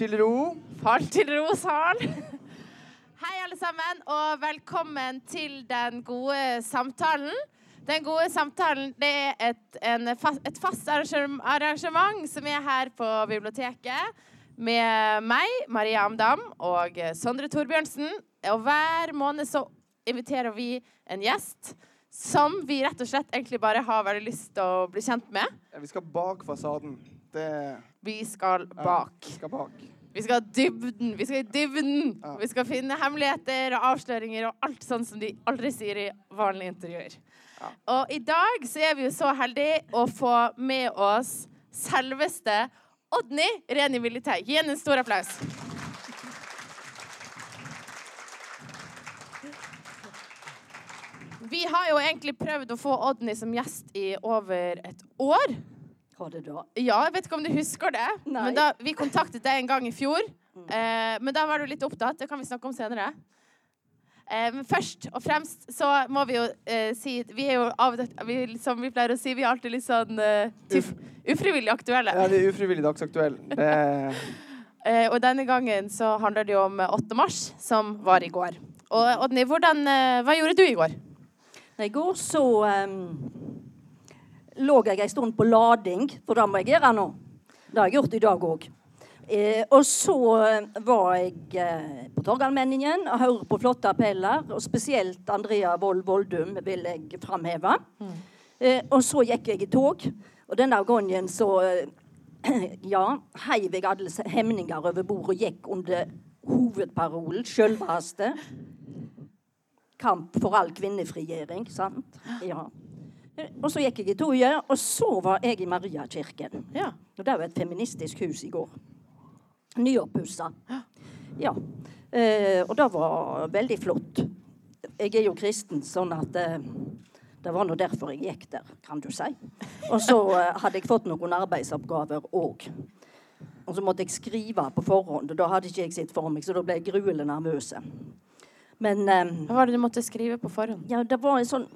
til ro. Fall til ro, sal. Hei, alle sammen, og velkommen til Den gode samtalen. Den gode samtalen det er et, en, et fast arrangement som er her på biblioteket med meg, Maria Amdam, og Sondre Torbjørnsen. Og hver måned så inviterer vi en gjest som vi rett og slett egentlig bare har veldig lyst til å bli kjent med. Vi skal bak fasaden. Det Vi skal bak. Ja, vi skal bak. Vi skal dybden. Vi skal i dybden. Ja. Vi skal finne hemmeligheter og avsløringer og alt sånn som de aldri sier i vanlige intervjuer. Ja. Og i dag så er vi jo så heldige å få med oss selveste Odny Reni Militei. Gi henne en stor applaus. Vi har jo egentlig prøvd å få Odny som gjest i over et år. Har det da? Ja, jeg vet ikke om du husker det. Nei. Men da, vi kontaktet deg en gang i fjor. Eh, men da var du litt opptatt. Det kan vi snakke om senere. Eh, men først og fremst så må vi jo eh, si Vi er jo av og til vi, Som vi pleier å si, vi er alltid litt sånn eh, tuff, ufrivillig aktuelle. Ja, vi er ufrivillig dagsaktuelle. Det Eh, og denne gangen så handler det jo om 8. mars, som var i går. Og Odny, hvordan, eh, hva gjorde du i går? I går så um, lå jeg en stund på lading, for det må jeg gjøre nå. Det har jeg gjort i dag òg. Eh, og så eh, var jeg eh, på Torgallmenningen og hørte på flotte appeller. Og spesielt Andrea Wold Voldum vil jeg framheve. Eh, og så gikk jeg i tog, og denne gangen så eh, ja, heiv jeg alle hemninger over bord og gikk under hovedparolen, sjølvaste kamp for all kvinnefrigjøring. sant? Ja. Og så gikk jeg i toget, og så var jeg i Mariakirken. Ja. Og Det var et feministisk hus i går. Nyoppussa. Ja. Eh, og det var veldig flott. Jeg er jo kristen, sånn at eh, det var nå derfor jeg gikk der, kan du si. Og så eh, hadde jeg fått noen arbeidsoppgaver òg. Og så måtte jeg skrive på forhånd, og da hadde ikke jeg sett for meg, så da ble jeg gruelig nervøs. Men eh, Hva var det du måtte skrive på forhånd? ja, det var en sånn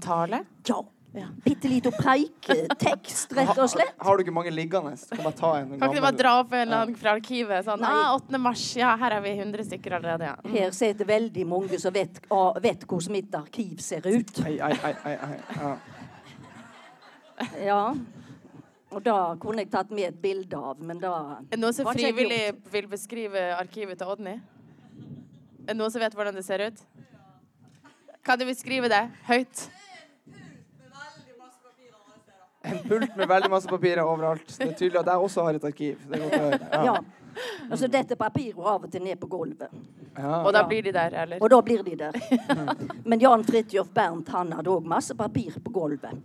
En tale? ja, Ja. bitte liten preiketekst, rett og slett. Har, har du ikke mange liggende? Kan ta en Kan ikke du bare dra opp en eller annen fra arkivet? Sånn, Nei. ah, 8. mars, ja, her er vi 100 stykker allerede. Ja. Mm. Her sitter veldig mange som vet, ah, vet hvordan mitt arkiv ser ut. Ei, ei, ei, ei, ei. Ja. Ja. Og da kunne jeg tatt med et bilde av, men da Er det noen som frivillig vil beskrive arkivet til Odny? Er det noen som vet hvordan det ser ut? Kan du beskrive det høyt? En pult med veldig masse papirer overalt. Det er tydelig at jeg også har et arkiv. Det er godt å høre. Ja. Ja. Altså, dette papiret av og til ned på gulvet. Ja. Og da blir de der, eller? Og da blir de der. Men Jan Fridtjof Bernt han hadde òg masse papir på gulvet.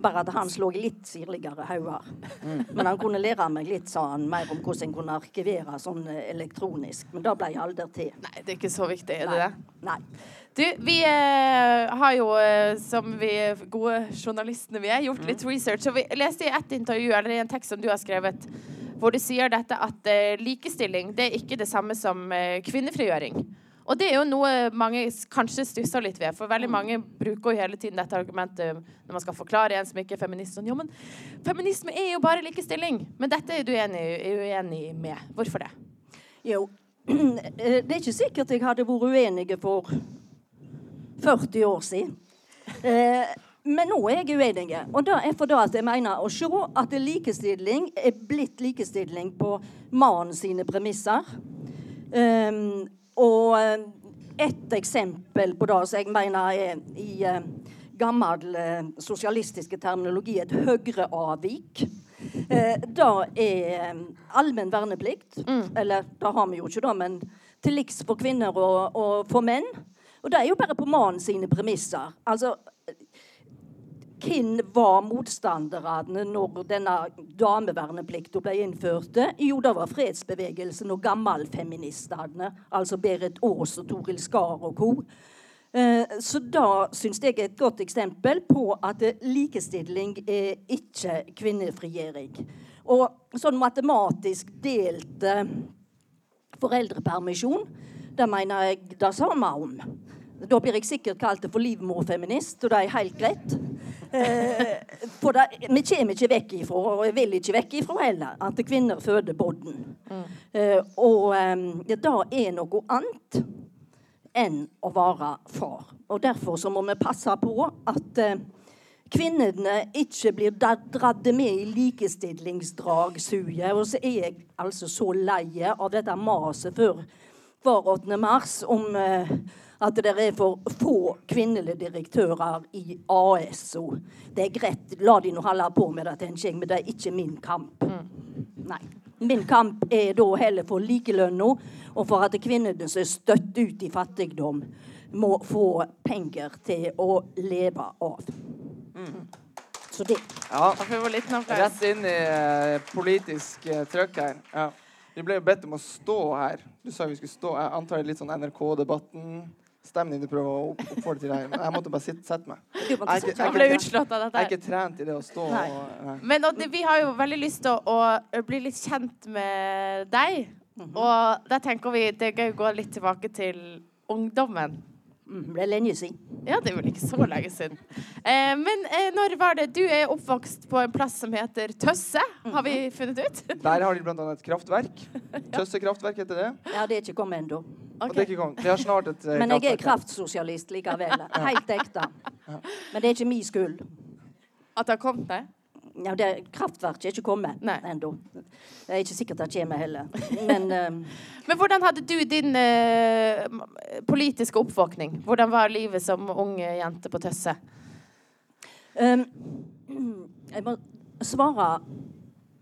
Bare at han slo litt sirligere hauger. Men han kunne lære meg litt, sa han, mer om hvordan en kunne arkivere sånn eh, elektronisk. Men det ble jeg aldri til. Nei, det er ikke så viktig, er det det? Nei. Du, vi eh, har jo, eh, som vi gode journalistene vi er, gjort litt research. Og vi leste i ett intervju, eller i en tekst som du har skrevet, hvor du sier dette at eh, likestilling det er ikke det samme som eh, kvinnefrigjøring. Og det er jo noe mange kanskje stusser litt ved, for veldig mange bruker jo hele tiden dette argumentet når man skal forklare en som ikke er feminist. Sånn, jo, men feminisme er jo bare likestilling. Men dette er du enig, er uenig med. Hvorfor det? Jo, eh, det er ikke sikkert jeg hadde vært uenig for 40 år siden. Eh, men nå er jeg uenig. Og det er fordi at jeg mener å se at likestilling er blitt likestilling på mannen sine premisser. Um, og eh, et eksempel på det som jeg mener er i eh, gammel eh, sosialistiske terminologi et høyreavvik. Eh, det er allmenn verneplikt. Eller det har vi jo ikke, da, men til liks for kvinner og, og for menn. Og det er jo bare på mannen sine premisser. Altså, hvem var motstanderne når denne dameverneplikten ble innført? Jo, det var fredsbevegelsen og gammelfeministene. Altså Berit Aas og Toril Skar og co. Eh, Så da syns jeg er et godt eksempel på at likestilling er ikke kvinnefrigjøring. Og sånn matematisk delt eh, foreldrepermisjon, det mener jeg det samme om. Da blir jeg sikkert kalt for livmorfeminist, og det er helt greit. Eh, for det, vi kommer ikke vekk ifra, og jeg vil ikke vekk ifra heller, at kvinner føder bodden. Eh, og eh, det er noe annet enn å være far. Og derfor så må vi passe på at eh, kvinnene ikke blir da- dratt med i likestillingsdragsuget. Og så er jeg altså så lei av dette maset før hver 8. mars om eh, at det er for få kvinnelige direktører i ASO. Det er greit, la de nå holde på med det, tenker jeg, men det er ikke min kamp. Nei. Min kamp er da heller for likelønna, og for at kvinnene som er støtt ut i fattigdom, må få penger til å leve av. Så det. Ja. Rett inn i eh, politisk eh, trøkk her. Ja. Vi ble jo bedt om å stå her. Du sa vi skulle stå. Jeg antar det er litt NRK-debatten-stemning du prøver å opp- oppfordre til her. Men jeg måtte bare sitte, sette meg. Jeg Jeg jeg er ikke- Jeg er ikke trent i det å stå Nei. og nei. Men og, vi har jo veldig lyst til å, å bli litt kjent med deg. Og da tenker vi det er gøy å gå litt tilbake til ungdommen. Mm, det er lenge siden. Ja, det er vel ikke så lenge siden. Eh, men eh, når var det Du er oppvokst på en plass som heter Tøsse, har vi funnet ut? Der har de annet et kraftverk. Tøsse kraftverk heter det. Ja, det er ikke kommet ennå. Og det er ikke kommet. Vi har snart et eh, Men jeg er kraftsosialist likevel. Helt ekte. Men det er ikke min skyld. At det har kommet det? Ja, det kraftverket er ikke kommet ennå. Det er ikke sikkert det kommer heller. Men uh, Men hvordan hadde du din uh, politiske oppvåkning? Hvordan var livet som ung jente på Tøsse? Um, jeg må svare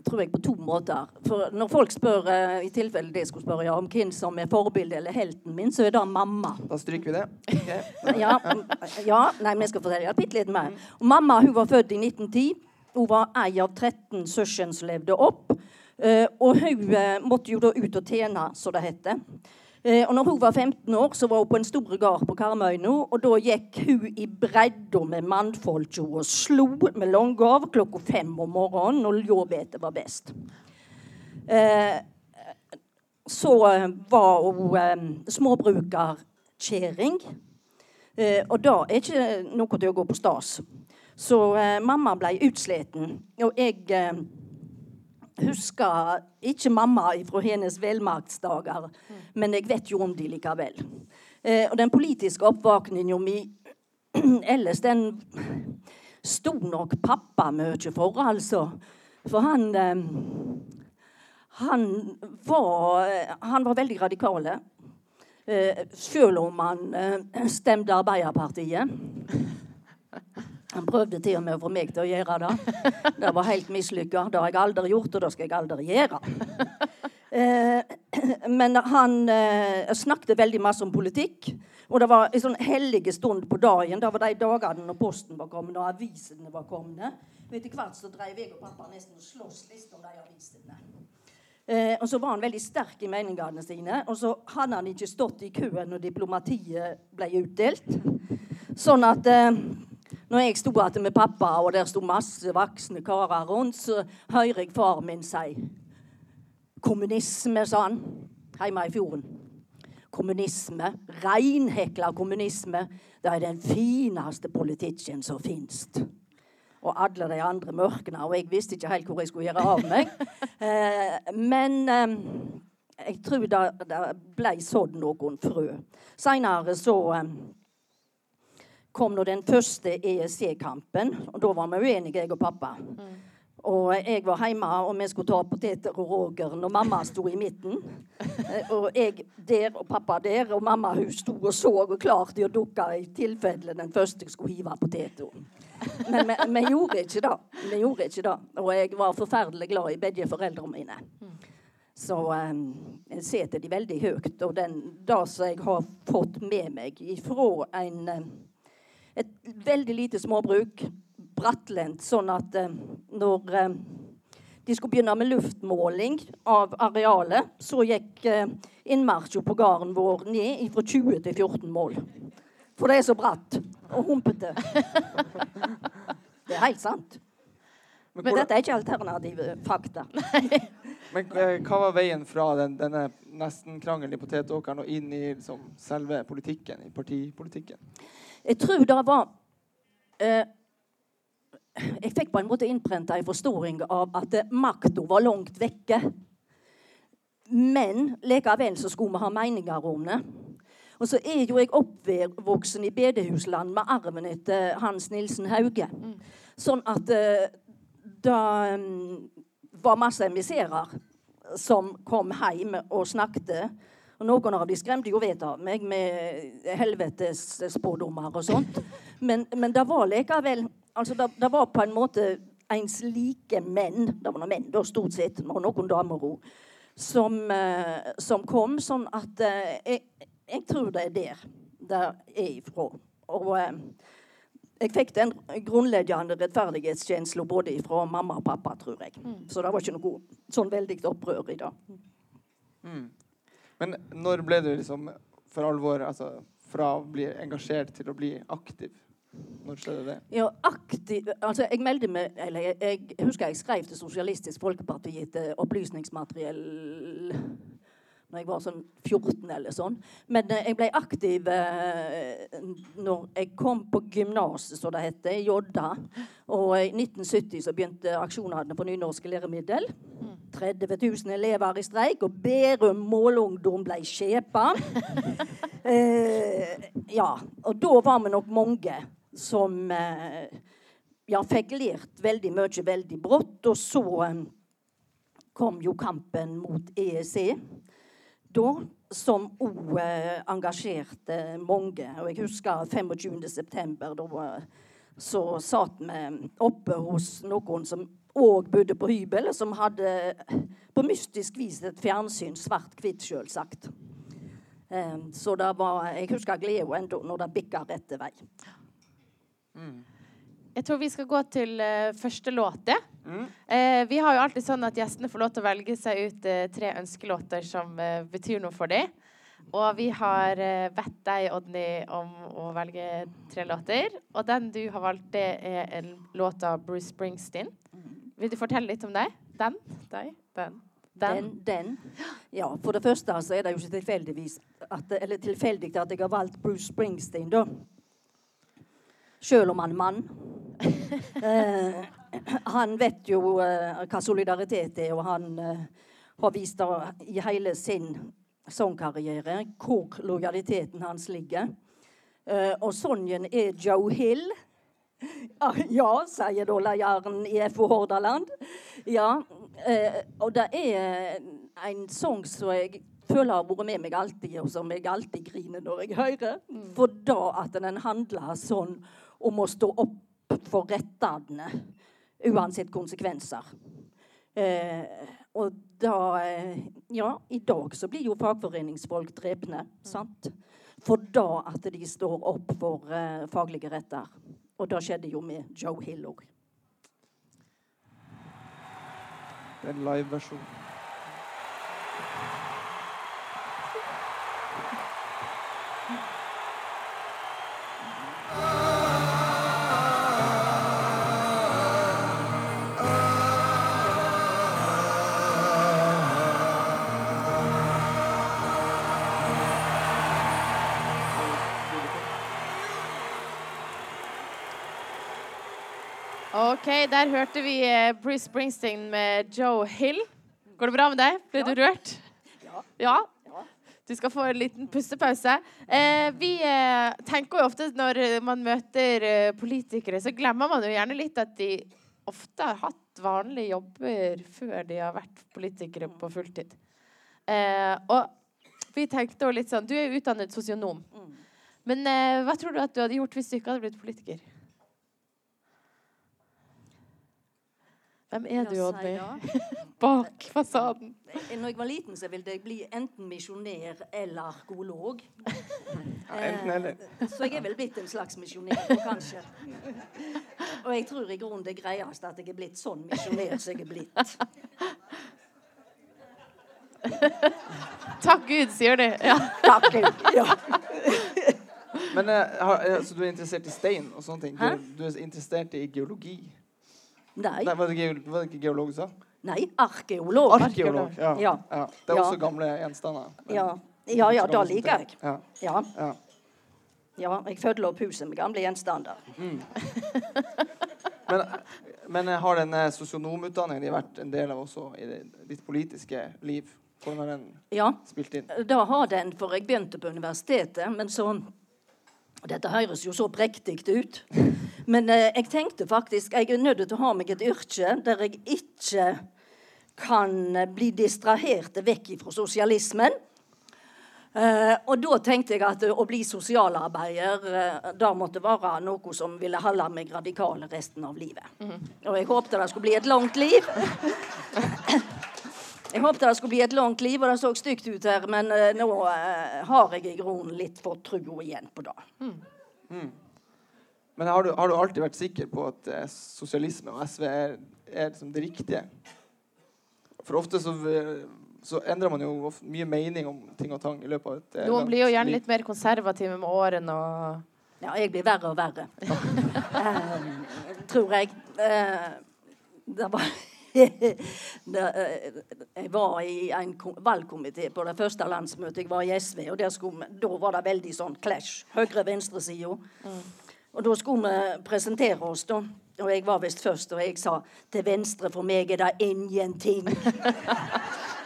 tror jeg, på to måter. For når folk spør eh, i tilfelle de skulle spørre ja, om hvem som er forbildet eller helten min, så er det mamma. Da stryker vi det. Okay. Ja, mm, ja nei, men jeg skal fortelle bitte litt mer. Og mamma hun var født i 1910. Hun var ei av 13 søsken som levde opp. Eh, og hun eh, måtte jo da ut og tjene, som det heter. Eh, og når hun var 15 år, så var hun på en stor gard på Karmøy nå, og da gikk hun i bredda med mannfolka og slo med langgav klokka fem om morgenen når ljåbetet var best. Eh, så var hun eh, småbrukerkjerring. Og da er ikke noe til å gå på stas. Så mamma ble utsliten. Og jeg husker ikke mamma fra hennes velmaktsdager, men jeg vet jo om de likevel. Eh, og den politiske oppvåkninga mi ellers, den sto nok pappa mye for, altså. For han eh, han var, han var veldig radikal. Eh, selv om han eh, stemte Arbeiderpartiet. Han prøvde til og med å få meg til å gjøre det. Det var helt mislykka. Det har jeg aldri gjort, og det skal jeg aldri gjøre. Eh, men han eh, snakket veldig masse om politikk. Og det var en sånn hellige stund på dagen. Det var de dagene når posten var kommet, og avisene var kommet. Og Etter hvert så drev jeg og pappa nesten og sloss litt om de avisene. Eh, og så var han veldig sterk i meningene sine. Og så hadde han ikke stått i køen når diplomatiet ble utdelt. Sånn at eh, når jeg sto igjen med pappa, og der sto masse voksne karer rundt, så hører jeg far min si Kommunisme, sa han hjemme i fjorden. Kommunisme, reinhekla kommunisme, det er den fineste politikken som fins. Og alle de andre mørkene. og jeg visste ikke helt hvor jeg skulle gjøre av meg. Eh, men eh, jeg tror det, det ble sådd noen frø. Seinere så eh, kom nå den første ESC-kampen. og da var vi uenige, jeg og pappa. Og jeg var hjemme, og vi skulle ta poteter og rågeren, og mamma sto i midten. Eh, Og jeg der, og pappa der, og mamma hun sto og så og klarte å dukke i tilfelle den første skulle hive poteten. Men vi, vi gjorde ikke det. Vi gjorde ikke det. Og jeg var forferdelig glad i begge foreldrene mine. Så um, jeg setter de veldig høyt. Og den, det som jeg har fått med meg ifra en, eh, et veldig lite småbruk, brattlendt, sånn at eh, når eh, de skulle begynne med luftmåling av arealet, så gikk uh, innmarsjen på gården vår ned fra 20 til 14 mål. For det er så bratt og humpete. Det er helt sant. Men, Men dette er ikke alternative fakta. men eh, hva var veien fra den, denne nesten-krangelen i potetåkeren og inn i liksom, selve politikken, i partipolitikken? Jeg tror det var eh, jeg fikk på en måte innprenta en forståing av at makta var langt vekke. Men likevel så skulle vi ha meninger om det. Og så er jo jeg oppvoksen i bedehusland med arven etter Hans Nilsen Hauge. Sånn at eh, det mm, var masse emisserer som kom hjem og snakket. Og noen av de skremte jo vettet av meg med helvetes spådommer og sånt. Men, men det var likevel altså det, det var på en måte ens like menn. Det var noen menn, da, stort sett. Og noen damer òg. Som, eh, som kom. Sånn at eh, jeg, jeg tror det er der det er ifra. Og eh, jeg fikk den grunnleggende rettferdighetskjensla både fra mamma og pappa, tror jeg. Så det var ikke noe sånn veldig opprør i det. Men når ble du liksom for alvor altså, fra å bli engasjert til å bli aktiv? Når skjedde det? Ja, aktiv, altså jeg meldte meg, eller jeg, jeg husker jeg skrev til Sosialistisk Folkeparti etter opplysningsmateriell når jeg var sånn 14 eller sånn. Men eh, jeg ble aktiv eh, når jeg kom på gymnaset, som det heter, i Jodda. Og i 1970 så begynte aksjonene på nynorske læremiddel. 30 000 elever i streik, og Bærum målungdom ble skjepa. eh, ja, og da var vi nok mange som eh, ja, fikk lært veldig mye veldig brått. Og så eh, kom jo kampen mot EEC da, som òg engasjerte mange. Og jeg husker 25.9. Da så satt vi oppe hos noen som òg bodde på hybel, som hadde på mystisk vis et fjernsyn, svart-hvitt, selvsagt. Eh, så det var, jeg husker gleda ennå når det bikka rette vei. Jeg tror vi skal gå til uh, første låt. Mm. Uh, vi har jo alltid sånn at gjestene får lov til å velge seg ut uh, tre ønskelåter som betyr noe for dem. Og vi har bedt deg, Odny, om å velge tre låter. Og den du har valgt, det er en låt av Bruce Springsteen. Vil du fortelle litt om deg? Den? Deg? Den? Den? Den, den. Ja, for det første så er det jo ikke tilfeldigvis at, eller tilfeldig at jeg har valgt Bruce Springsteen, da. Selv om han er mann. Eh, han vet jo eh, hva solidaritet er, og han eh, har vist det i hele sin sangkarriere hvor lojaliteten hans ligger. Og sangen er Joe Hill. Ah, ja, sier da lederen i FO Hordaland. Ja, eh, og det er en sang som jeg føler har vært med meg alltid, og som jeg alltid griner når jeg hører. For da at den handler sånn om å stå opp for rettene, uansett konsekvenser. Eh, og da eh, Ja, i dag så blir jo fagforeningsfolk drepne, sant? For da at de står opp for eh, faglige retter. Og det skjedde jo med Joe Hill òg. Det er en liveversjon. OK, der hørte vi eh, Bruce Springsteen med Joe Hill. Går det bra med deg? Ble du rørt? Ja. ja. Du skal få en liten pustepause. Eh, vi eh, tenker jo ofte når man møter eh, politikere, så glemmer man jo gjerne litt at de ofte har hatt vanlige jobber før de har vært politikere på fulltid. Eh, og vi tenkte jo litt sånn Du er jo utdannet sosionom. Men eh, hva tror du at du hadde gjort hvis du ikke hadde blitt politiker? Hvem er du, Oddny? Bak fasaden. Når jeg var liten, så ville jeg bli enten misjonær eller arkeolog. Ja, enten eller. Så jeg er vel blitt en slags misjonær, kanskje. Og jeg tror i grunnen det er greiest at jeg er blitt sånn misjonær som jeg er blitt. Takk Gud, sier de. Ja. Takk Gud. Ja. Men eh, har, eh, så du er interessert i stein og sånne ting? Du, du er interessert i geologi? Nei. Nei, var, det geol var det ikke geolog du sa? Nei, arkeolog. Arkeolog. Ja. Ja. ja. Det er Ja. også gamle gjenstander. Ja, ja, ja som liker jeg. Ja. Ja, Ja. ja, jeg følger opp huset med gamle gjenstander. Men, men har den eh, sosionomutdanningen vært en del av også i ditt politiske liv? Hvordan har den Ja, spilt inn? da har den, for jeg begynte på universitetet, men så Dette høres jo så prektig ut. Men eh, jeg tenkte faktisk jeg er nødt til å ha meg et yrke der jeg ikke kan eh, bli distrahert vekk fra sosialismen. Eh, og da tenkte jeg at å bli sosialarbeider eh, da måtte være noe som ville holde meg radikal resten av livet. Og jeg håpte det skulle bli et langt liv. Jeg håpte det skulle bli et langt liv, og det så stygt ut her, men uh, nå uh, har jeg i grunnen litt fått trua igjen på det. Men har du, har du alltid vært sikker på at uh, sosialisme og SV er, er liksom det riktige? For ofte så, så endrer man jo mye mening om ting og tang i løpet av et Noen blir jo gjerne litt mer konservative med årene og Ja, jeg blir verre og verre. Tror jeg. Eh, det var det, eh, Jeg var i en ko- valgkomité på det første landsmøtet jeg var i SV. og skulle, Da var det veldig sånn clash. Høyre-venstresida. Og da skulle vi presentere oss, da. Og jeg var visst først, og jeg sa til venstre for meg er det ingenting.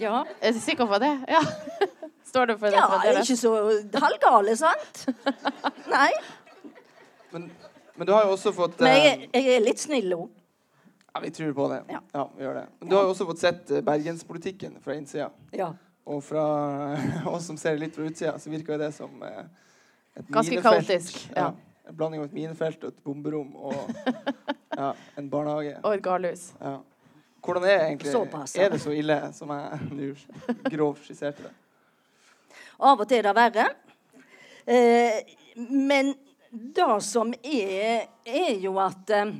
Ja. Er du sikker på det? Ja. Står du for det? Ja, fremdeles? ikke så halvgale, sant? Nei. Men, men du har jo også fått Men eh, jeg, er- jeg er litt snill òg. Ja, vi tror på det. Ja. Ja, vi gjør det. Men du har jo også fått sett eh, bergenspolitikken fra innsida. Ja. Og fra oss som ser det litt fra utsida, så virker jo det som eh, et Ganske minefelt. kaotisk, ja. En blanding av et minefelt og et bomberom og ja, en barnehage. Og et galehus. Ja. Hvordan er egentlig Såpass, ja. Er det så ille som jeg nå grovt skisserte det? Av og til er det verre. Eh, men det som er, er jo at eh,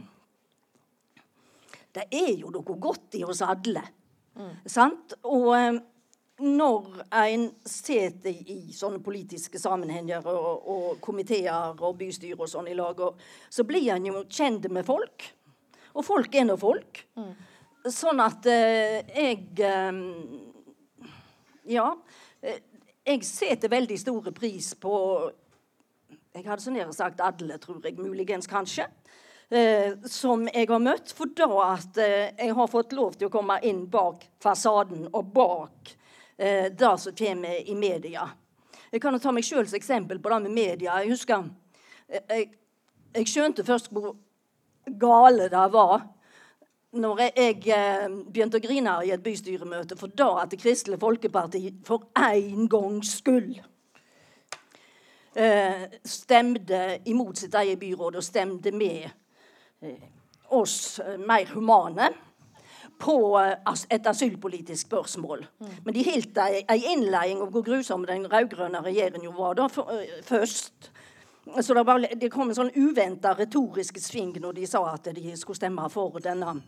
Det er jo noe godt i oss alle. Sant? Og eh, når en sitter i, sånne politiske sammenhenger og, og komiteer og bystyr og sånn i lag, og, så blir en jo kjent med folk. Og folk er nå folk. Sånn at eh, jeg eh, Ja. eh, jeg setter veldig store pris på Jeg hadde så nær sagt alle, tror jeg. Muligens, kanskje. Eh, som jeg har møtt. For da at eh, jeg har fått lov til å komme inn bak fasaden og bak eh, det som kommer i media. Jeg kan jo ta meg sjøl som eksempel på det med media. Jeg husker jeg, jeg skjønte først hvor gale det var når jeg, eh, begynte å grine i et bystyremøte for da at Kristelig Folkeparti for en gangs skyld eh, stemte imot sitt eget byråd og stemte med eh, oss mer humane på et asylpolitisk spørsmål. Men de holdt ei, innledning om hvor grusom den rød-grønne regjeringen var da først. Så det, var, det kom en sånn uventa retorisk sving når de sa at de skulle stemme for denne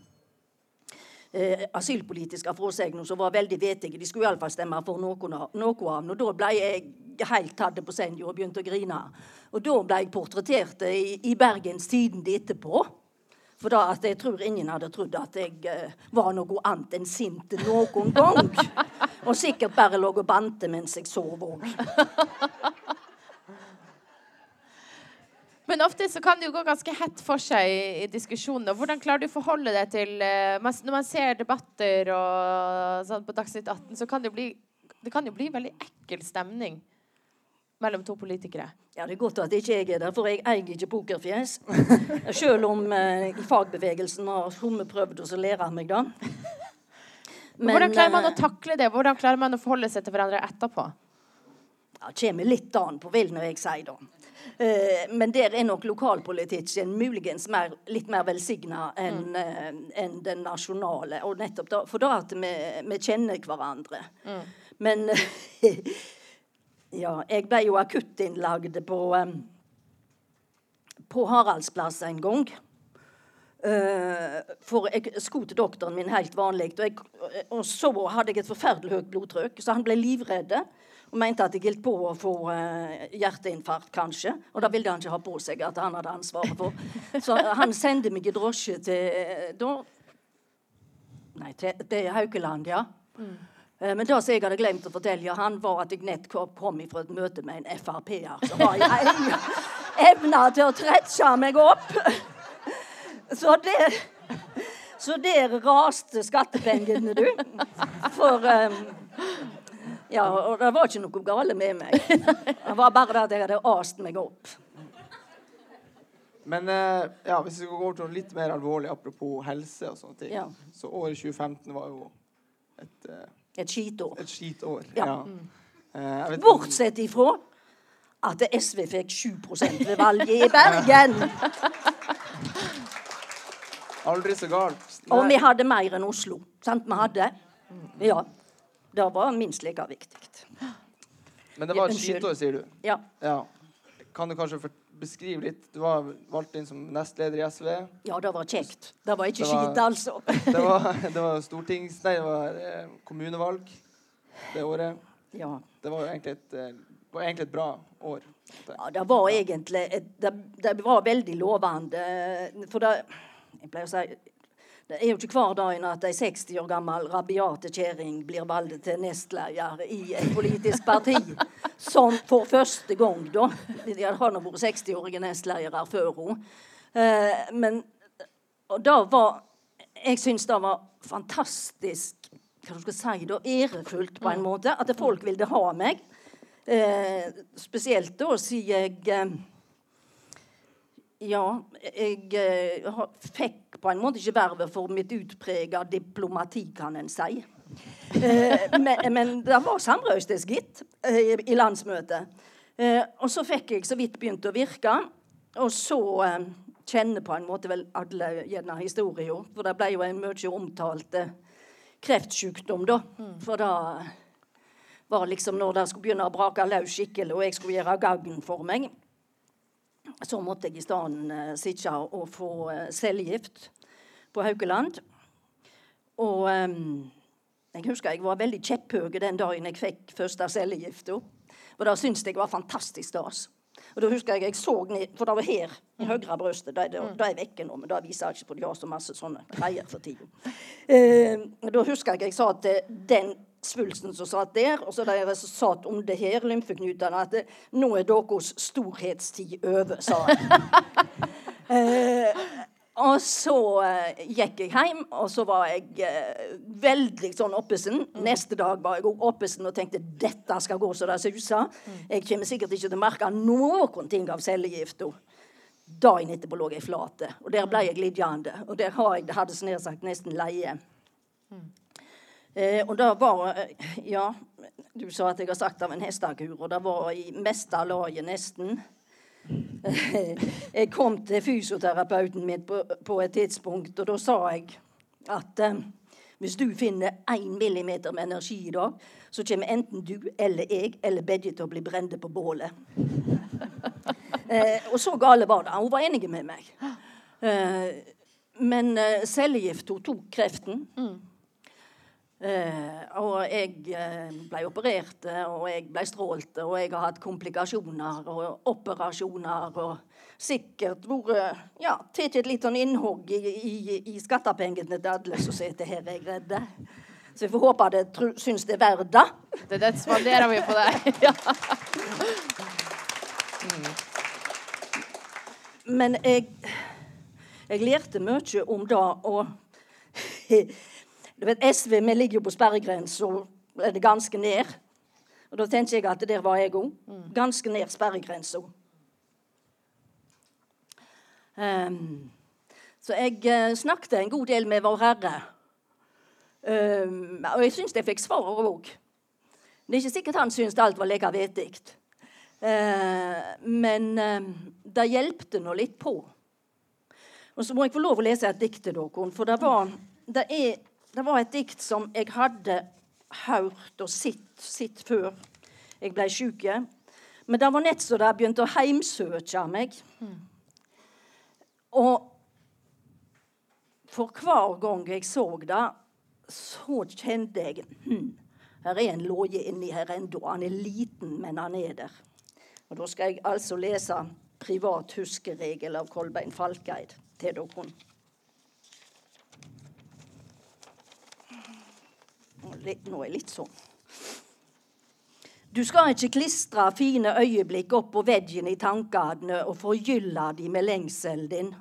eh, asylpolitiske fråsegna som var veldig vetige. De skulle iallfall stemme for noen noe av den. Og da ble jeg helt tatt på senja og begynte å grine. Og da ble jeg portrettert i, i Bergens Tidende etterpå. For da at jeg tror ingen hadde trodd at jeg eh, var noe annet enn sint noen gang. Og sikkert bare lå og bante mens jeg sov òg. Men ofte så kan det jo gå ganske hett for seg i, i diskusjoner. Hvordan klarer du å forholde deg til uh, man, Når man ser debatter og sånn på Dagsnytt 18, så kan det bli det kan jo bli veldig ekkel stemning mellom to politikere. Ja, Det er godt at ikke jeg er der, for jeg eier ikke pokerfjes. Selv om uh, i fagbevegelsen har somme prøvd å lære meg det. Men, Hvordan klarer man å eh, takle det? Hvordan klarer man å forholde seg til hverandre etterpå? Ja, kommer litt an på vil når jeg sier det. Eh, men der er nok lokalpolitikken muligens mer, litt mer velsigna enn mm. en den nasjonale. Og nettopp da, for da at vi, vi kjenner hverandre. Men ja, jeg ble jo akuttinnlagd på eh, på Haraldsplass en gang. Eh, for jeg skulle til doktoren min helt vanlig. Og, og så hadde jeg et forferdelig høyt blodtrykk, så han ble livredd. Og mente at jeg holdt på å få eh, hjerteinfarkt, kanskje. Og da ville han ikke ha på seg at han hadde ansvaret for. Så han sendte meg i drosje til eh, da Nei, til, til Haukeland, ja. Eh, Men det som jeg hadde glemt å fortelle han, var at jeg nettopp kom fra et møte med en Frp-er som har evna til å tretsje meg opp. Så det så der raste skattepengene, du. For um, Ja, og det var ikke noe gale med meg. Det var bare det at jeg hadde ast meg opp. Men eh, ja, hvis vi skal gå over til noe litt mer alvorlig, apropos helse og sånne ting, Ja. så året 2015 var jo et, eh, Et skitår. et skitår. Ja. Eh, jeg vet Bortsett ifra at SV fikk 7 ved valget i Bergen. Aldri så galt. Og vi hadde mer enn Oslo. Sant vi hadde? Ja. Det var minst like viktig. Men det var et skitår, sier du. Ja. Ja. Kan du kanskje beskrive litt? Du var valgt inn som nestleder i SV. ja, det var kjekt. Det var ikke Det var- skit, altså. Det var, det var stortings... Nei, det var eh, kommunevalg det året. Ja. Det var egentlig et, eh, var egentlig et bra år. Ja, det var egentlig et, det, det var veldig lovende. For det Jeg pleier å si det er jo ikke hver dag at ei 60 år gammel rabiate kjerring blir valgt til nestleder i et politisk parti. Som for første gang, da. De har nå vært 60-årige nestledere før henne. Eh, men og det var Jeg syns det var fantastisk hva skal si da, ærefullt på en måte. At folk ville ha meg. Eh, spesielt da siden jeg eh, Ja, jeg eh, fikk på en måte ikke vervet for mitt utprega diplomati, kan en si. Eh, men, men det var samrøystes, gitt, eh, i landsmøtet. Eh, og så fikk jeg så vidt begynt å virke. Og så kjenner på en måte vel alle gjerne historien. For det ble jo en mye omtalt kreftsykdom, da. For da var liksom når det skulle begynne å brake løs skikkelig, og jeg skulle gjøre gagn for meg, så måtte jeg i stedet uh, sitte og få uh, cellegift på Haukeland. Og um, jeg husker jeg var veldig kjepphøy den dagen jeg fikk første cellegifta. Og det syntes jeg var fantastisk stas. Og da husker jeg jeg så ned, For det var her, i høyre det, det er vekke nå, men det viser jeg ikke, for de har så masse sånne greier for tida. Eh, da husker jeg jeg sa til den svulsten som satt der, og så de som satt om det her, lymfeknutene, at det, nå er deres storhetstid over, sa jeg. Eh, og så eh, gikk jeg hjem, og så var jeg eh, veldig sånn oppesen. Neste dag var jeg oppesen og tenkte dette skal gå så det suser. Jeg kommer sikkert ikke til å merke noen ting av cellegifta. Dagen etterpå lå jeg flate, og der ble jeg liggende. Og der har jeg hadde jeg nær sagt nesten leie. Eh, og det var eh, Ja, du sa at jeg har sagt av en hestekur, og det var i meste laget nesten. jeg kom til fysioterapeuten min på, på et tidspunkt, og da sa jeg at eh, hvis du finner én millimeter med energi i dag, så kommer enten du eller jeg eller begge til å bli brente på bålet. eh, og så gale var det. Hun var enig med meg. Eh, men eh, cellegift hun tok kreften. Eh, og jeg eh, ble operert, eh, og jeg ble strålt, og jeg har hatt komplikasjoner og operasjoner. Og sikkert vært ja, tatt et litt sånn innhogg i, i, i skattepengene til alle som sitter her jeg redder. Så jeg får håpe de syns det er verdt det. Det, dødsmanderer vi på deg. Ja. Men jeg, jeg lærte mye om det og du vet, SV vi ligger jo på sperregrensa, er det ganske ned. Og da tenkte jeg at der var jeg òg. Ganske ned sperregrensa. Um, så jeg uh, snakket en god del med Vår Herre. Ehm, og jeg syns jeg fikk svar òg. Det er ikke sikkert han syntes alt var like vettig. Uh, men eh, det hjelpte nå litt på. Og så må jeg få lov å lese et dikt til dere. For det var, det er, det var et dikt som jeg hadde hørt og sett, sett før jeg ble sjuk. Men det var nett så det begynte å heimsøke meg. Og for hver gang jeg så det, så kjente jeg hm, her er en låje inni her ennå. Han er liten, men han er der. Og Da skal jeg altså lese 'Privat huskeregel' av Kolbein Falkeid til dere. Litt, nå er jeg litt sånn. Du skal ikke klistre fine øyeblikk opp på veggen i tankene og forgylle de med lengselen din.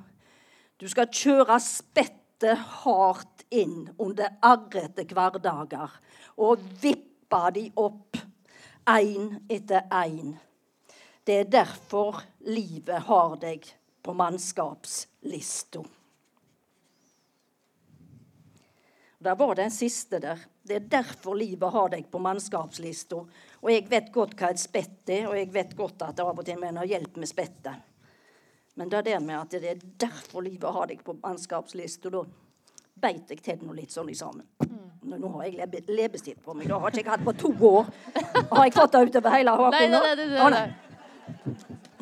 Du skal kjøre spettet hardt inn under arrete hverdager og vippe de opp én etter én. Det er derfor livet har deg på mannskapslista. Der var den siste der. Det er derfor livet har deg på mannskapslista. Og jeg vet godt hva et spett er, og jeg vet godt at av og til mener å hjelpe hjelp med spettet. Men det der med at det er derfor livet har deg på mannskapslista, da beit jeg til noe litt sånn i sammen. Nå, nå har jeg lebe, leppestift på meg. Det har ikke jeg hatt på to år. Har jeg fått det utover hele haken nei, nei, nei, nei, nei.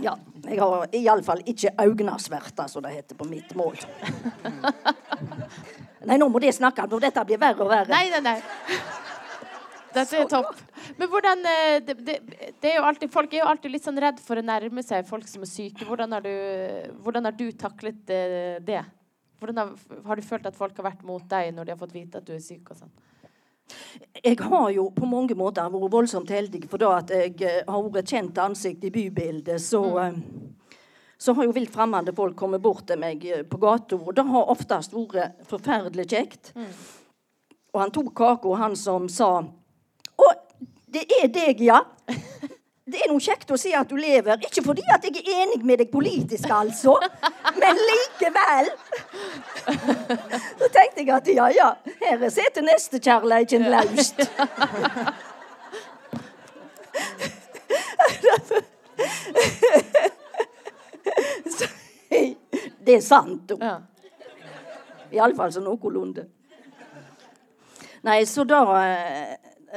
Ja, jeg har iallfall ikke øynasverter, som det heter på mitt mål. Nei, nå må de snakke, for dette blir verre og verre. Nei, nei, nei. Dette er topp. Men hvordan eh, det, det, det er jo alltid, Folk er jo alltid litt sånn redd for å nærme seg folk som er syke. Hvordan har du, hvordan har du taklet eh, det? Hvordan har, har du følt at folk har vært mot deg når de har fått vite at du er syk? og sånn? Jeg har jo på mange måter vært voldsomt heldig, for da at jeg eh, har vært et kjent ansikt i bybildet, så, eh, så har jo vilt fremmede folk kommet bort til meg eh, på gata. Og det har oftest vært forferdelig kjekt. Og han tok kaka, han som sa Å, det er deg, ja. Det er noe kjekt å si at du lever. Ikke fordi at jeg er enig med deg politisk, altså, men likevel. Så tenkte jeg at ja, ja, her sitter nestekjærleiken løst. Det er sant. Ja. Iallfall så noenlunde. Nei, så da eh,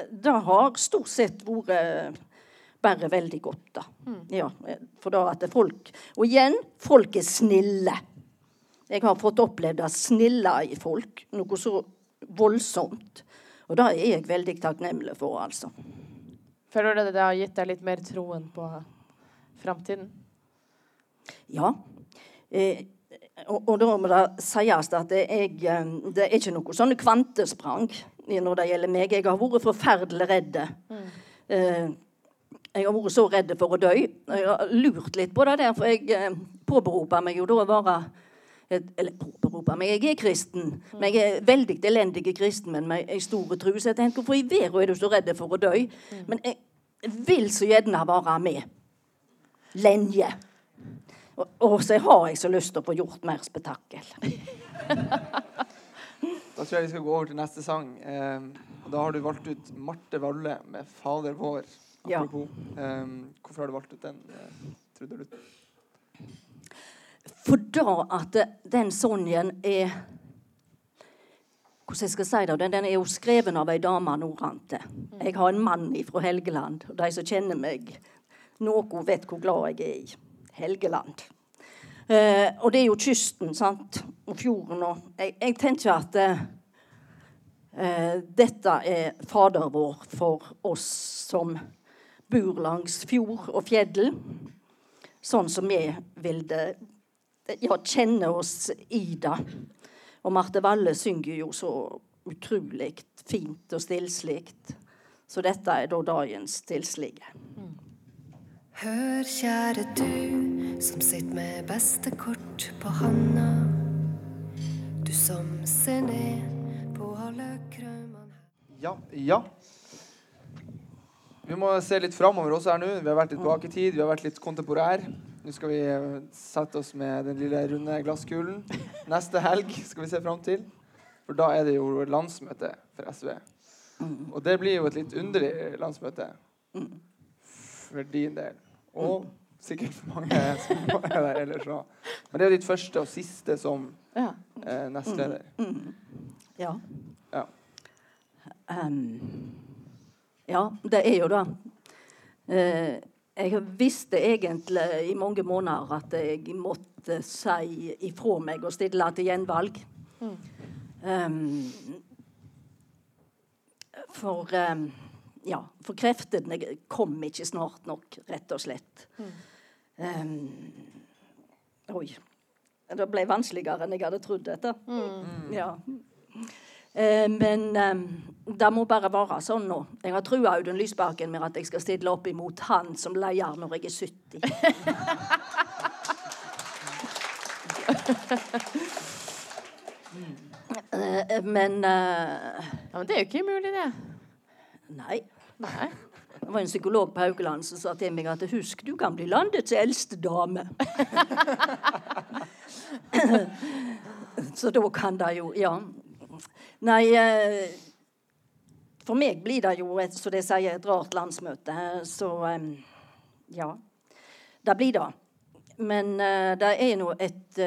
Det har stort sett vært bare veldig godt, da. Ja, for da at folk Og igjen, folk er snille. Jeg har fått opplevd det snille i folk. Noe så voldsomt. Og det er jeg veldig takknemlig for, altså. Føler du det har gitt deg litt mer troen på framtiden? Ja. Eh, og, og da må det sies at det er, det er ikke noe sånne kvantesprang når det gjelder meg. Jeg har vært forferdelig redd. Eh, jeg har vært så redd for å dø. Jeg har lurt litt på det der, for jeg eh, påberoper meg jo da å være eller påberoper meg, jeg er kristen, men jeg er veldig elendig kristen, men med ei stor tro. Så jeg tenker, hvorfor i verden er du så redd for å dø? Men jeg vil så gjerne være med. Lenge. Og, og så har jeg så lyst til å få gjort mer spetakkel. Da tror jeg vi skal gå over til neste sang. Eh, og da har du valgt ut Marte Valle med 'Fader vår'. Ja. Eh, hvorfor har du valgt ut den, eh, Trude Luth? For da at den sangen er Hvordan jeg skal si det? Den, den er jo skreven av ei dame nordrante. Jeg har en mann fra Helgeland. Og de som kjenner meg noe, vet hvor glad jeg er i Helgeland. Eh, og det er jo kysten, sant? Og fjorden. Og jeg, jeg tenker at eh, dette er Fader vår for oss som bor langs fjord og fjell. Sånn som vi vil det ja, kjenne oss i det. Og Marte Valle synger jo så utrolig fint og stillsligt. Så dette er da dagens stillslige. Hør, kjære du som sitter med beste kort på handa. Du som ser ned på alle krømmene. Ja. ja. Vi må se litt framover også her nå. Vi har vært litt bak i tid, vi har vært litt kontemporær. Nå skal vi eh, sette oss med den lille runde glasskulen. Neste helg skal vi se fram til. For da er det jo landsmøte for SV. Og det blir jo et litt underlig landsmøte for din del. Og sikkert for mange som er der ellers òg. Men det er ditt første og siste som Ja. eh, nestleder. Ja. Ja. Um, ja, det er jo det. Uh, jeg visste egentlig i mange måneder at jeg måtte si ifra meg og stille til gjenvalg. Um, for ehm, ja, for kreftene kom ikke snart nok, rett og slett. Ehm, oi. Det ble vanskeligere enn jeg hadde trodd dette. Ja. Eh, men eh, det må bare være sånn nå. Jeg har trua Audun Lysbakken med at jeg skal stille opp imot han som leder når jeg er 70. Eh, men eh, Ja, men det er jo ikke umulig, det. Nei. Nei. Det var en psykolog på Haukeland som sa til meg at husk, du kan bli landets eldste dame. Så da kan det jo Ja. Nei eh, For meg blir det jo, et, som de sier, et rart landsmøte. Så eh, ja. Det blir det. Men eh, det er nå et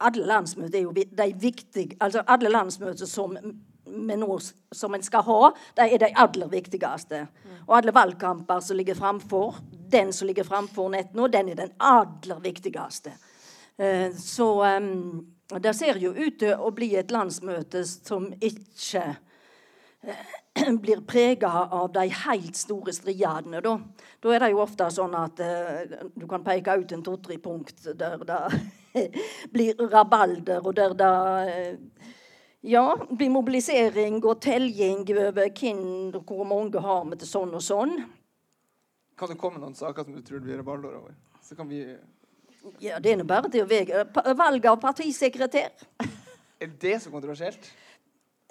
Alle landsmøter er jo de viktige Altså alle landsmøter som vi noe som en skal ha, de er de aller viktigste. Og alle valgkamper som ligger framfor, den som ligger framfor nett nå, den er den aller viktigste. Eh, så um, det ser jo ut til å bli et landsmøte som ikke eh, blir prega av de helt store stridene. Da. da er det jo ofte sånn at eh, du kan peke ut en to-tre punkt der det blir rabalder, og der det eh, ja, blir mobilisering og telling over hvem hvor mange har vi til sånn og sånn. Kan du komme noen saker som du tror det blir rabalder over? Så kan vi Ja, det er nå bare til å veie. Pa- Valg av partisekretær. Er det så kontroversielt?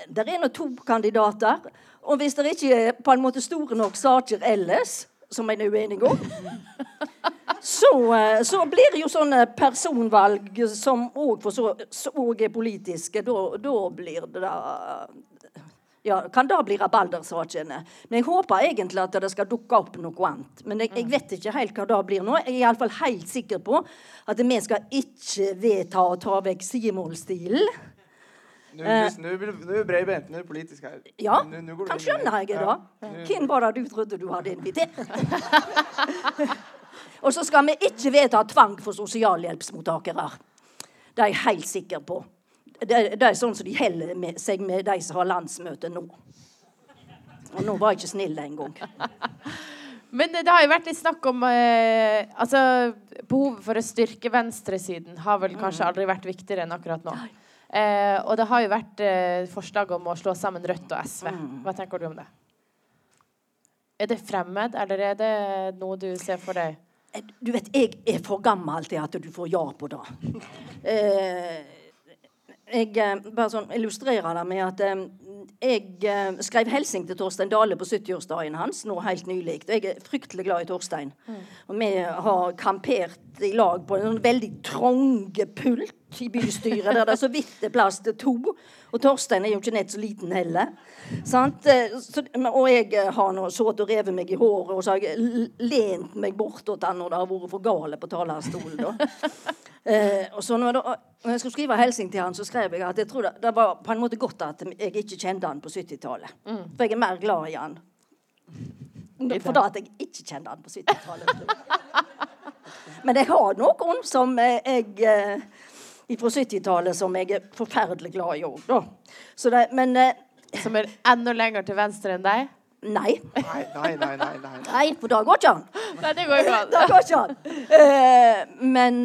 Det er nå to kandidater. Og hvis det ikke er på en måte store nok saker ellers, som en er uenig om, så, eh, så blir det jo sånne personvalg som òg er politiske. Da, da blir det da ja, kan det bli rabaldersakene. Men jeg håper egentlig at det skal dukke opp noe annet. Men jeg, jeg vet ikke helt hva det blir nå. Jeg er iallfall helt sikker på at vi skal ikke vedta å ta vekk sidemålsstilen. Nå er det breibeint. Politisk her. Ja, Nå- nå kan skjønne jeg det, da. Ja. Hvem var det du trodde du hadde invitert? Og så skal vi ikke vedta tvang for sosialhjelpsmottakere. Det er jeg helt sikker på. Det, det er sånn som de holder seg med de som har landsmøte nå. Og nå var jeg ikke snill engang. Men det har jo vært litt snakk om eh, Altså, behovet for å styrke venstresiden har vel kanskje aldri vært viktigere enn akkurat nå. Eh, og det har jo vært eh, forslag om å slå sammen Rødt og SV. Hva tenker du om det? Er det fremmed, eller er det noe du ser for deg? Du vet, jeg er for gammel til at du får ja på det. Eh, jeg eh, bare sånn illustrerer det med at eh, jeg eh, skrev hilsen til Torstein Dale på 70-årsdagen hans nå helt nylig. Og jeg er fryktelig glad i Torstein. Og vi har kampert i lag på en sånn veldig trange pult i bystyret der det er så vidt er plass til to. Og Torstein er jo ikke nett så liten heller. Sant? Eh, Så, og jeg har nå sittet og revet meg i håret, og så har jeg lent meg bortåt han når det har vært for gale på talerstolen. da. Eh, og så når, det, når jeg skulle skrive hilsen til han, så skrev jeg at jeg tror det, det var på en måte godt at jeg ikke kjente han på 70-tallet. For jeg er mer glad i han. For da at jeg ikke kjente han på 70-tallet. Men jeg har noen som eh, jeg eh, fra 70-tallet som jeg er forferdelig glad i òg, men eh, Som er enda lenger til venstre enn deg? nei. Nei, nei, nei. nei, nei. Nei, for da går ikke han. Nei, det går ikke an. da går ikke an. Eh, men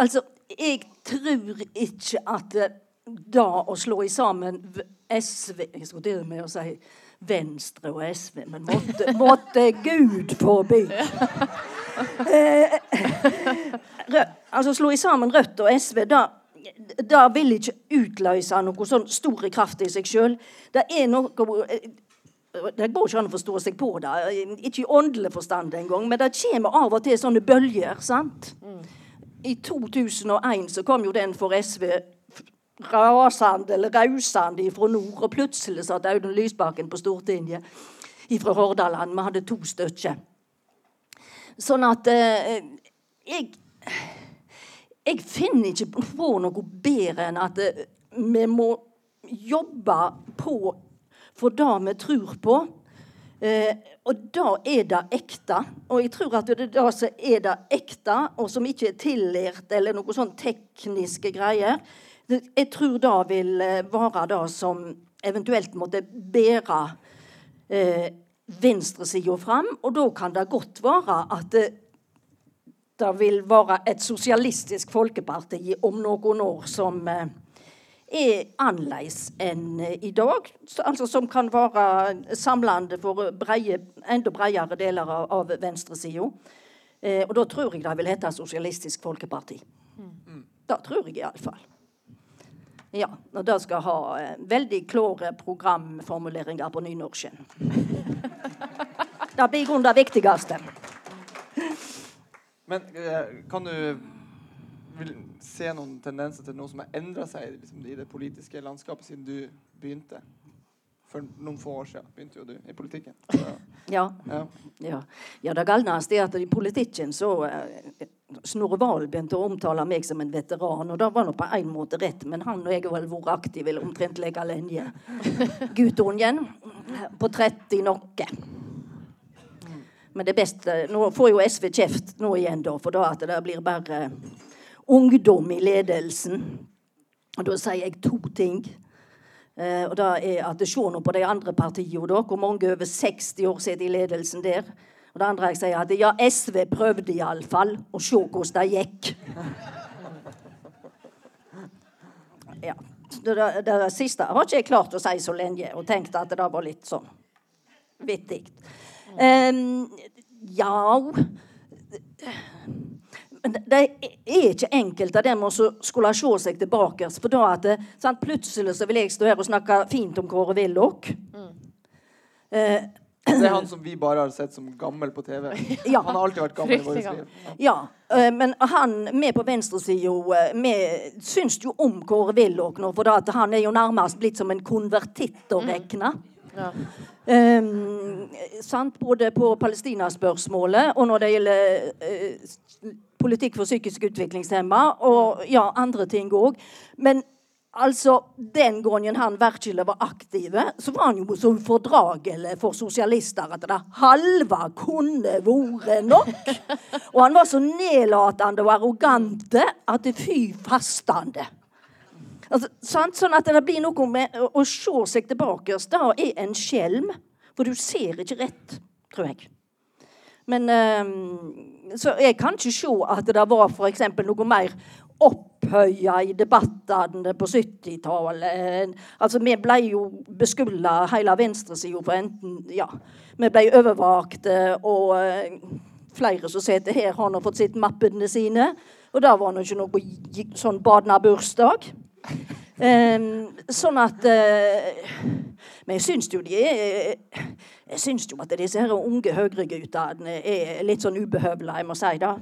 altså Jeg tror ikke at eh, da å slå i sammen SV Jeg skulle til med å si Venstre og SV, men måtte, måtte Gud forby. Eh, Rø- altså slå i sammen Rødt og SV, da det vil ikke utløse noe sånn store kraft i seg sjøl. Det er noe eh, det går ikke an å forstå seg på det. Ikke i åndelig forstand engang. Men det kommer av og til sånne bølger. sant? I 2001 så kom jo den for SV rasende eller rausende fra nord, og plutselig satt Audun Lysbakken på Stortinget fra Hordaland. Vi hadde to stykker. Sånn at eh, jeg jeg finner ikke på noe bedre enn at eh, vi må jobbe på for det vi tror på. Eh, og da er det ekte. Og jeg tror at det er det som er det ekte, og som ikke er tillært eller noe sånn tekniske greier. Jeg tror det vil eh, være det som eventuelt måtte bære eh, venstresida fram. Og da kan det godt være at det, det vil være et sosialistisk folkeparti om noen år som eh, er annerledes enn eh, i dag. Altså Som kan være samlende for breie, enda bredere deler av, av venstresida. Eh, og da tror jeg det vil hete Sosialistisk Folkeparti. Mm. Det tror jeg iallfall. Ja, og det skal ha eh, veldig klare programformuleringer på nynorsken. det blir i grunnen det viktigste. Men kan du vil se noen tendenser til noe som har endra seg liksom, i det politiske landskapet siden du begynte? For noen få år siden begynte jo du i politikken. Så, Ja. ja. Ja, ja det galneste er at i politikken så eh, Snorre Valen begynte å omtale meg som en veteran, og det var nå på en måte rett, men han og jeg har vel vært aktive omtrent like lenge. Guttungen på 30 noe. Men det beste Nå får jo SV kjeft nå igjen, da, for da at det blir bare ungdom i ledelsen. Og da sier jeg to ting. Eh, og det er at Se nå på de andre partiene, da, hvor mange over 60 år sitter i ledelsen der. Og det andre jeg sier at ja, SV prøvde iallfall å se hvordan det gikk. Ja. Det, det, det siste har ikke jeg klart å si så lenge, og tenkte at det var litt sånn vittig. Um, ja Men det er ikke enkelt av dem å så skulle se seg tilbake. For da at det, sant, Plutselig så vil jeg stå her og snakke fint om Kåre Willoch. Eh, Det er han som vi bare har sett som gammel på TV. Ja. Han har alltid vært gammel i vårt liv. Ja. Ja, eh, men han, vi på venstresida vi syns jo om Kåre Willoch nå, for da at han er jo nærmest blitt som en konvertitt å regne. Ja. Um, sant? Både på Palestina-spørsmålet og når det gjelder eh, politikk for psykisk utviklingshemma, og ja, andre ting òg. Men altså, den gangen han virkelig var aktiv, så var han jo så ufordragelig for sosialister at det halve kunne vært nok. Og han var så nedlatende og arrogante at det fy fastande. Altså, sant? Sånn at det blir noe med å, se seg tilbake. Det er en skjelm, for du ser ikke rett, tror jeg. Men ehm, Så jeg kan ikke se at det var f.eks. noe mer opphøya i debattene på 70-tallet. Altså, vi ble jo beskylda, hele venstresida, for enten Ja, vi ble overvakte, og eh, flere som sitter her, har nå fått sett mappene sine. Og det var nå ikke noe sånn badna bursdag. Ehm, sånn at eh, Men jeg syns jo de er Jeg syns jo at disse her unge høyreguttene er litt sånn ubehøvla, jeg må si det.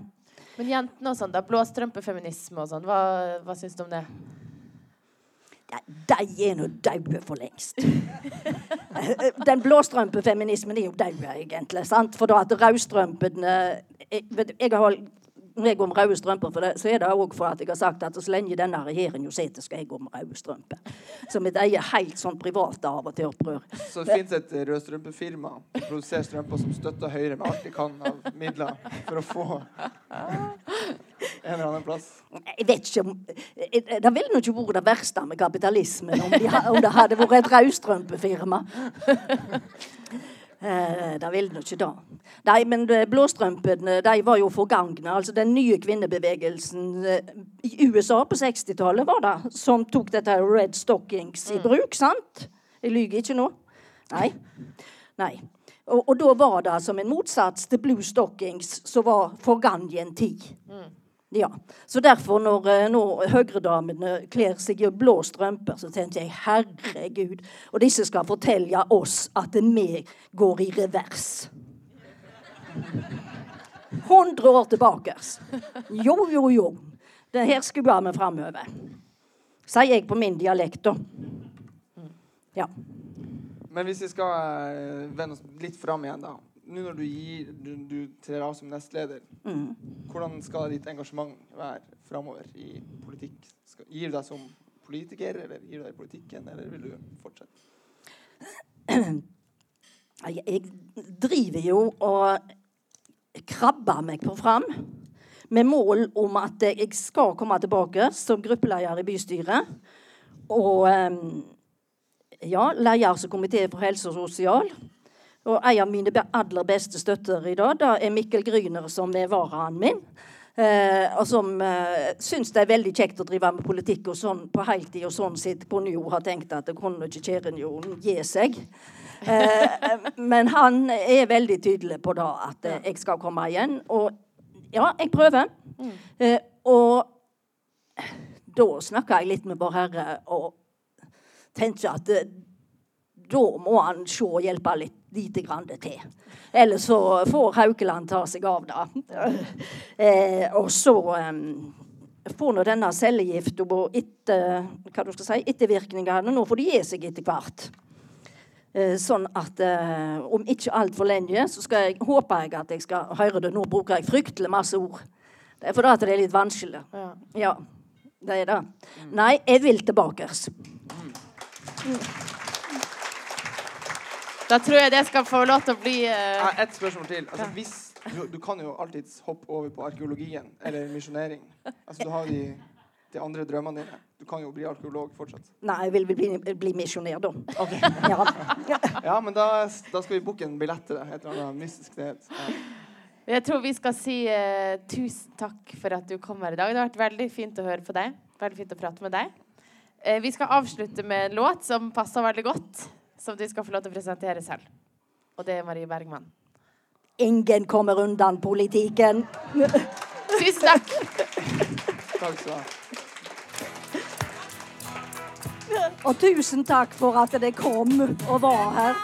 Men jentene og sånn, da. Blåstrømpefeminisme og sånn. Hva, hva syns du om det? De, de er nå daue for lengst. Den blåstrømpefeminismen er jo daud, egentlig. sant? For da at rødstrømpen eh, jeg, jeg har går med røde strømper, for det, så er det òg for at jeg har sagt at så lenge denne regjeringen sitter, skal jeg gå med røde strømper. Så et eget helt sånn privat av og til-opprør. Så det fins et rødstrømpefirma som produserer strømper som støtter Høyre med alt de kan av midler for å få en eller annen plass. Jeg vet ikke om eh, Det ville nå ikke vært det verste med kapitalismen om, de, om det hadde vært et rødstrømpefirma. Eh, det ville nå ikke det. Nei, men eh, blåstrømpene de var jo forgangne. Altså den nye kvinnebevegelsen eh, i USA på 60-tallet var det som tok dette red stockings i bruk, sant? Jeg lyver ikke nå. Nei. Nei. Og, og da var det som en motsats til blue stockings, som var forgangen tid. Ja, så derfor når, eh, når høyredamene kler seg i blå strømper, så tenkte jeg herregud, og disse skal fortelle oss at vi går i revers. 100 år tilbake. Jo, jo, jo. Det her skuer vi framover. Sier jeg på min dialekt, da. Ja. Men hvis vi skal eh, vende oss litt fram igjen, da. Nå når du, gir, du, du trer av som nestleder, Mm. hvordan skal ditt engasjement være framover i politikk? Skal, gir du deg som politiker, eller gir du deg i politikken, eller vil du fortsette? Jeg jeg driver jo og krabber meg på fram med mål om at jeg skal komme tilbake som gruppeleder i bystyret. Og em, ja, leder som komité for helse og sosial. Og en av mine aller beste støtter i dag, da er Mikkel Gryner, som er varaen min. Eh, og som eh, syns det er veldig kjekt å drive med politikk og sånn på heltid. Og sånn sitt kunne jo ha tenkt at det kunne ikke Kjæren jo gi seg. Eh, men han er veldig tydelig på da at eh, jeg skal komme igjen. Og ja, jeg prøver. Eh, og da snakka jeg litt med Vår Herre og tenkte at eh, da må han se og hjelpe litt lite grann til. Eller så får Haukeland ta seg av det. Eh, og så eh, får nå denne cellegifta etter, hva du skal si, ettervirkningene. Nå får de gi seg etter hvert. Eh, sånn at eh, om ikke altfor lenge så skal jeg, håper jeg at jeg skal høre det. Nå bruker jeg fryktelig masse ord. Det er fordi det er litt vanskelig. Ja. Ja, det er det. Nei, jeg vil tilbake. Da tror jeg det skal få lov til å bli uh... Et spørsmål til. Altså, hvis, du, du kan jo alltids hoppe over på arkeologien eller misjonering. Altså, du har de, de andre drømmene dine. Du kan jo bli arkeolog fortsatt. Nei, jeg vil bli, bli misjonær, da. Okay. Ja. Ja, men da, da skal vi booke en billett til det. Et eller annet mystisk det Ja. Jeg tror vi skal si uh, tusen takk for at du kom her i dag. Det har vært veldig fint å høre på deg. Veldig fint å prate med deg. Uh, vi skal avslutte med en låt som passer veldig godt, som du skal få lov til å presentere selv. Og det er Marie Bergman. Ingen kommer undan politikken. Tusen takk! Takk skal du ha. Og tusen takk for at dere kom og var her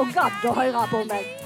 og gadd å høre på meg.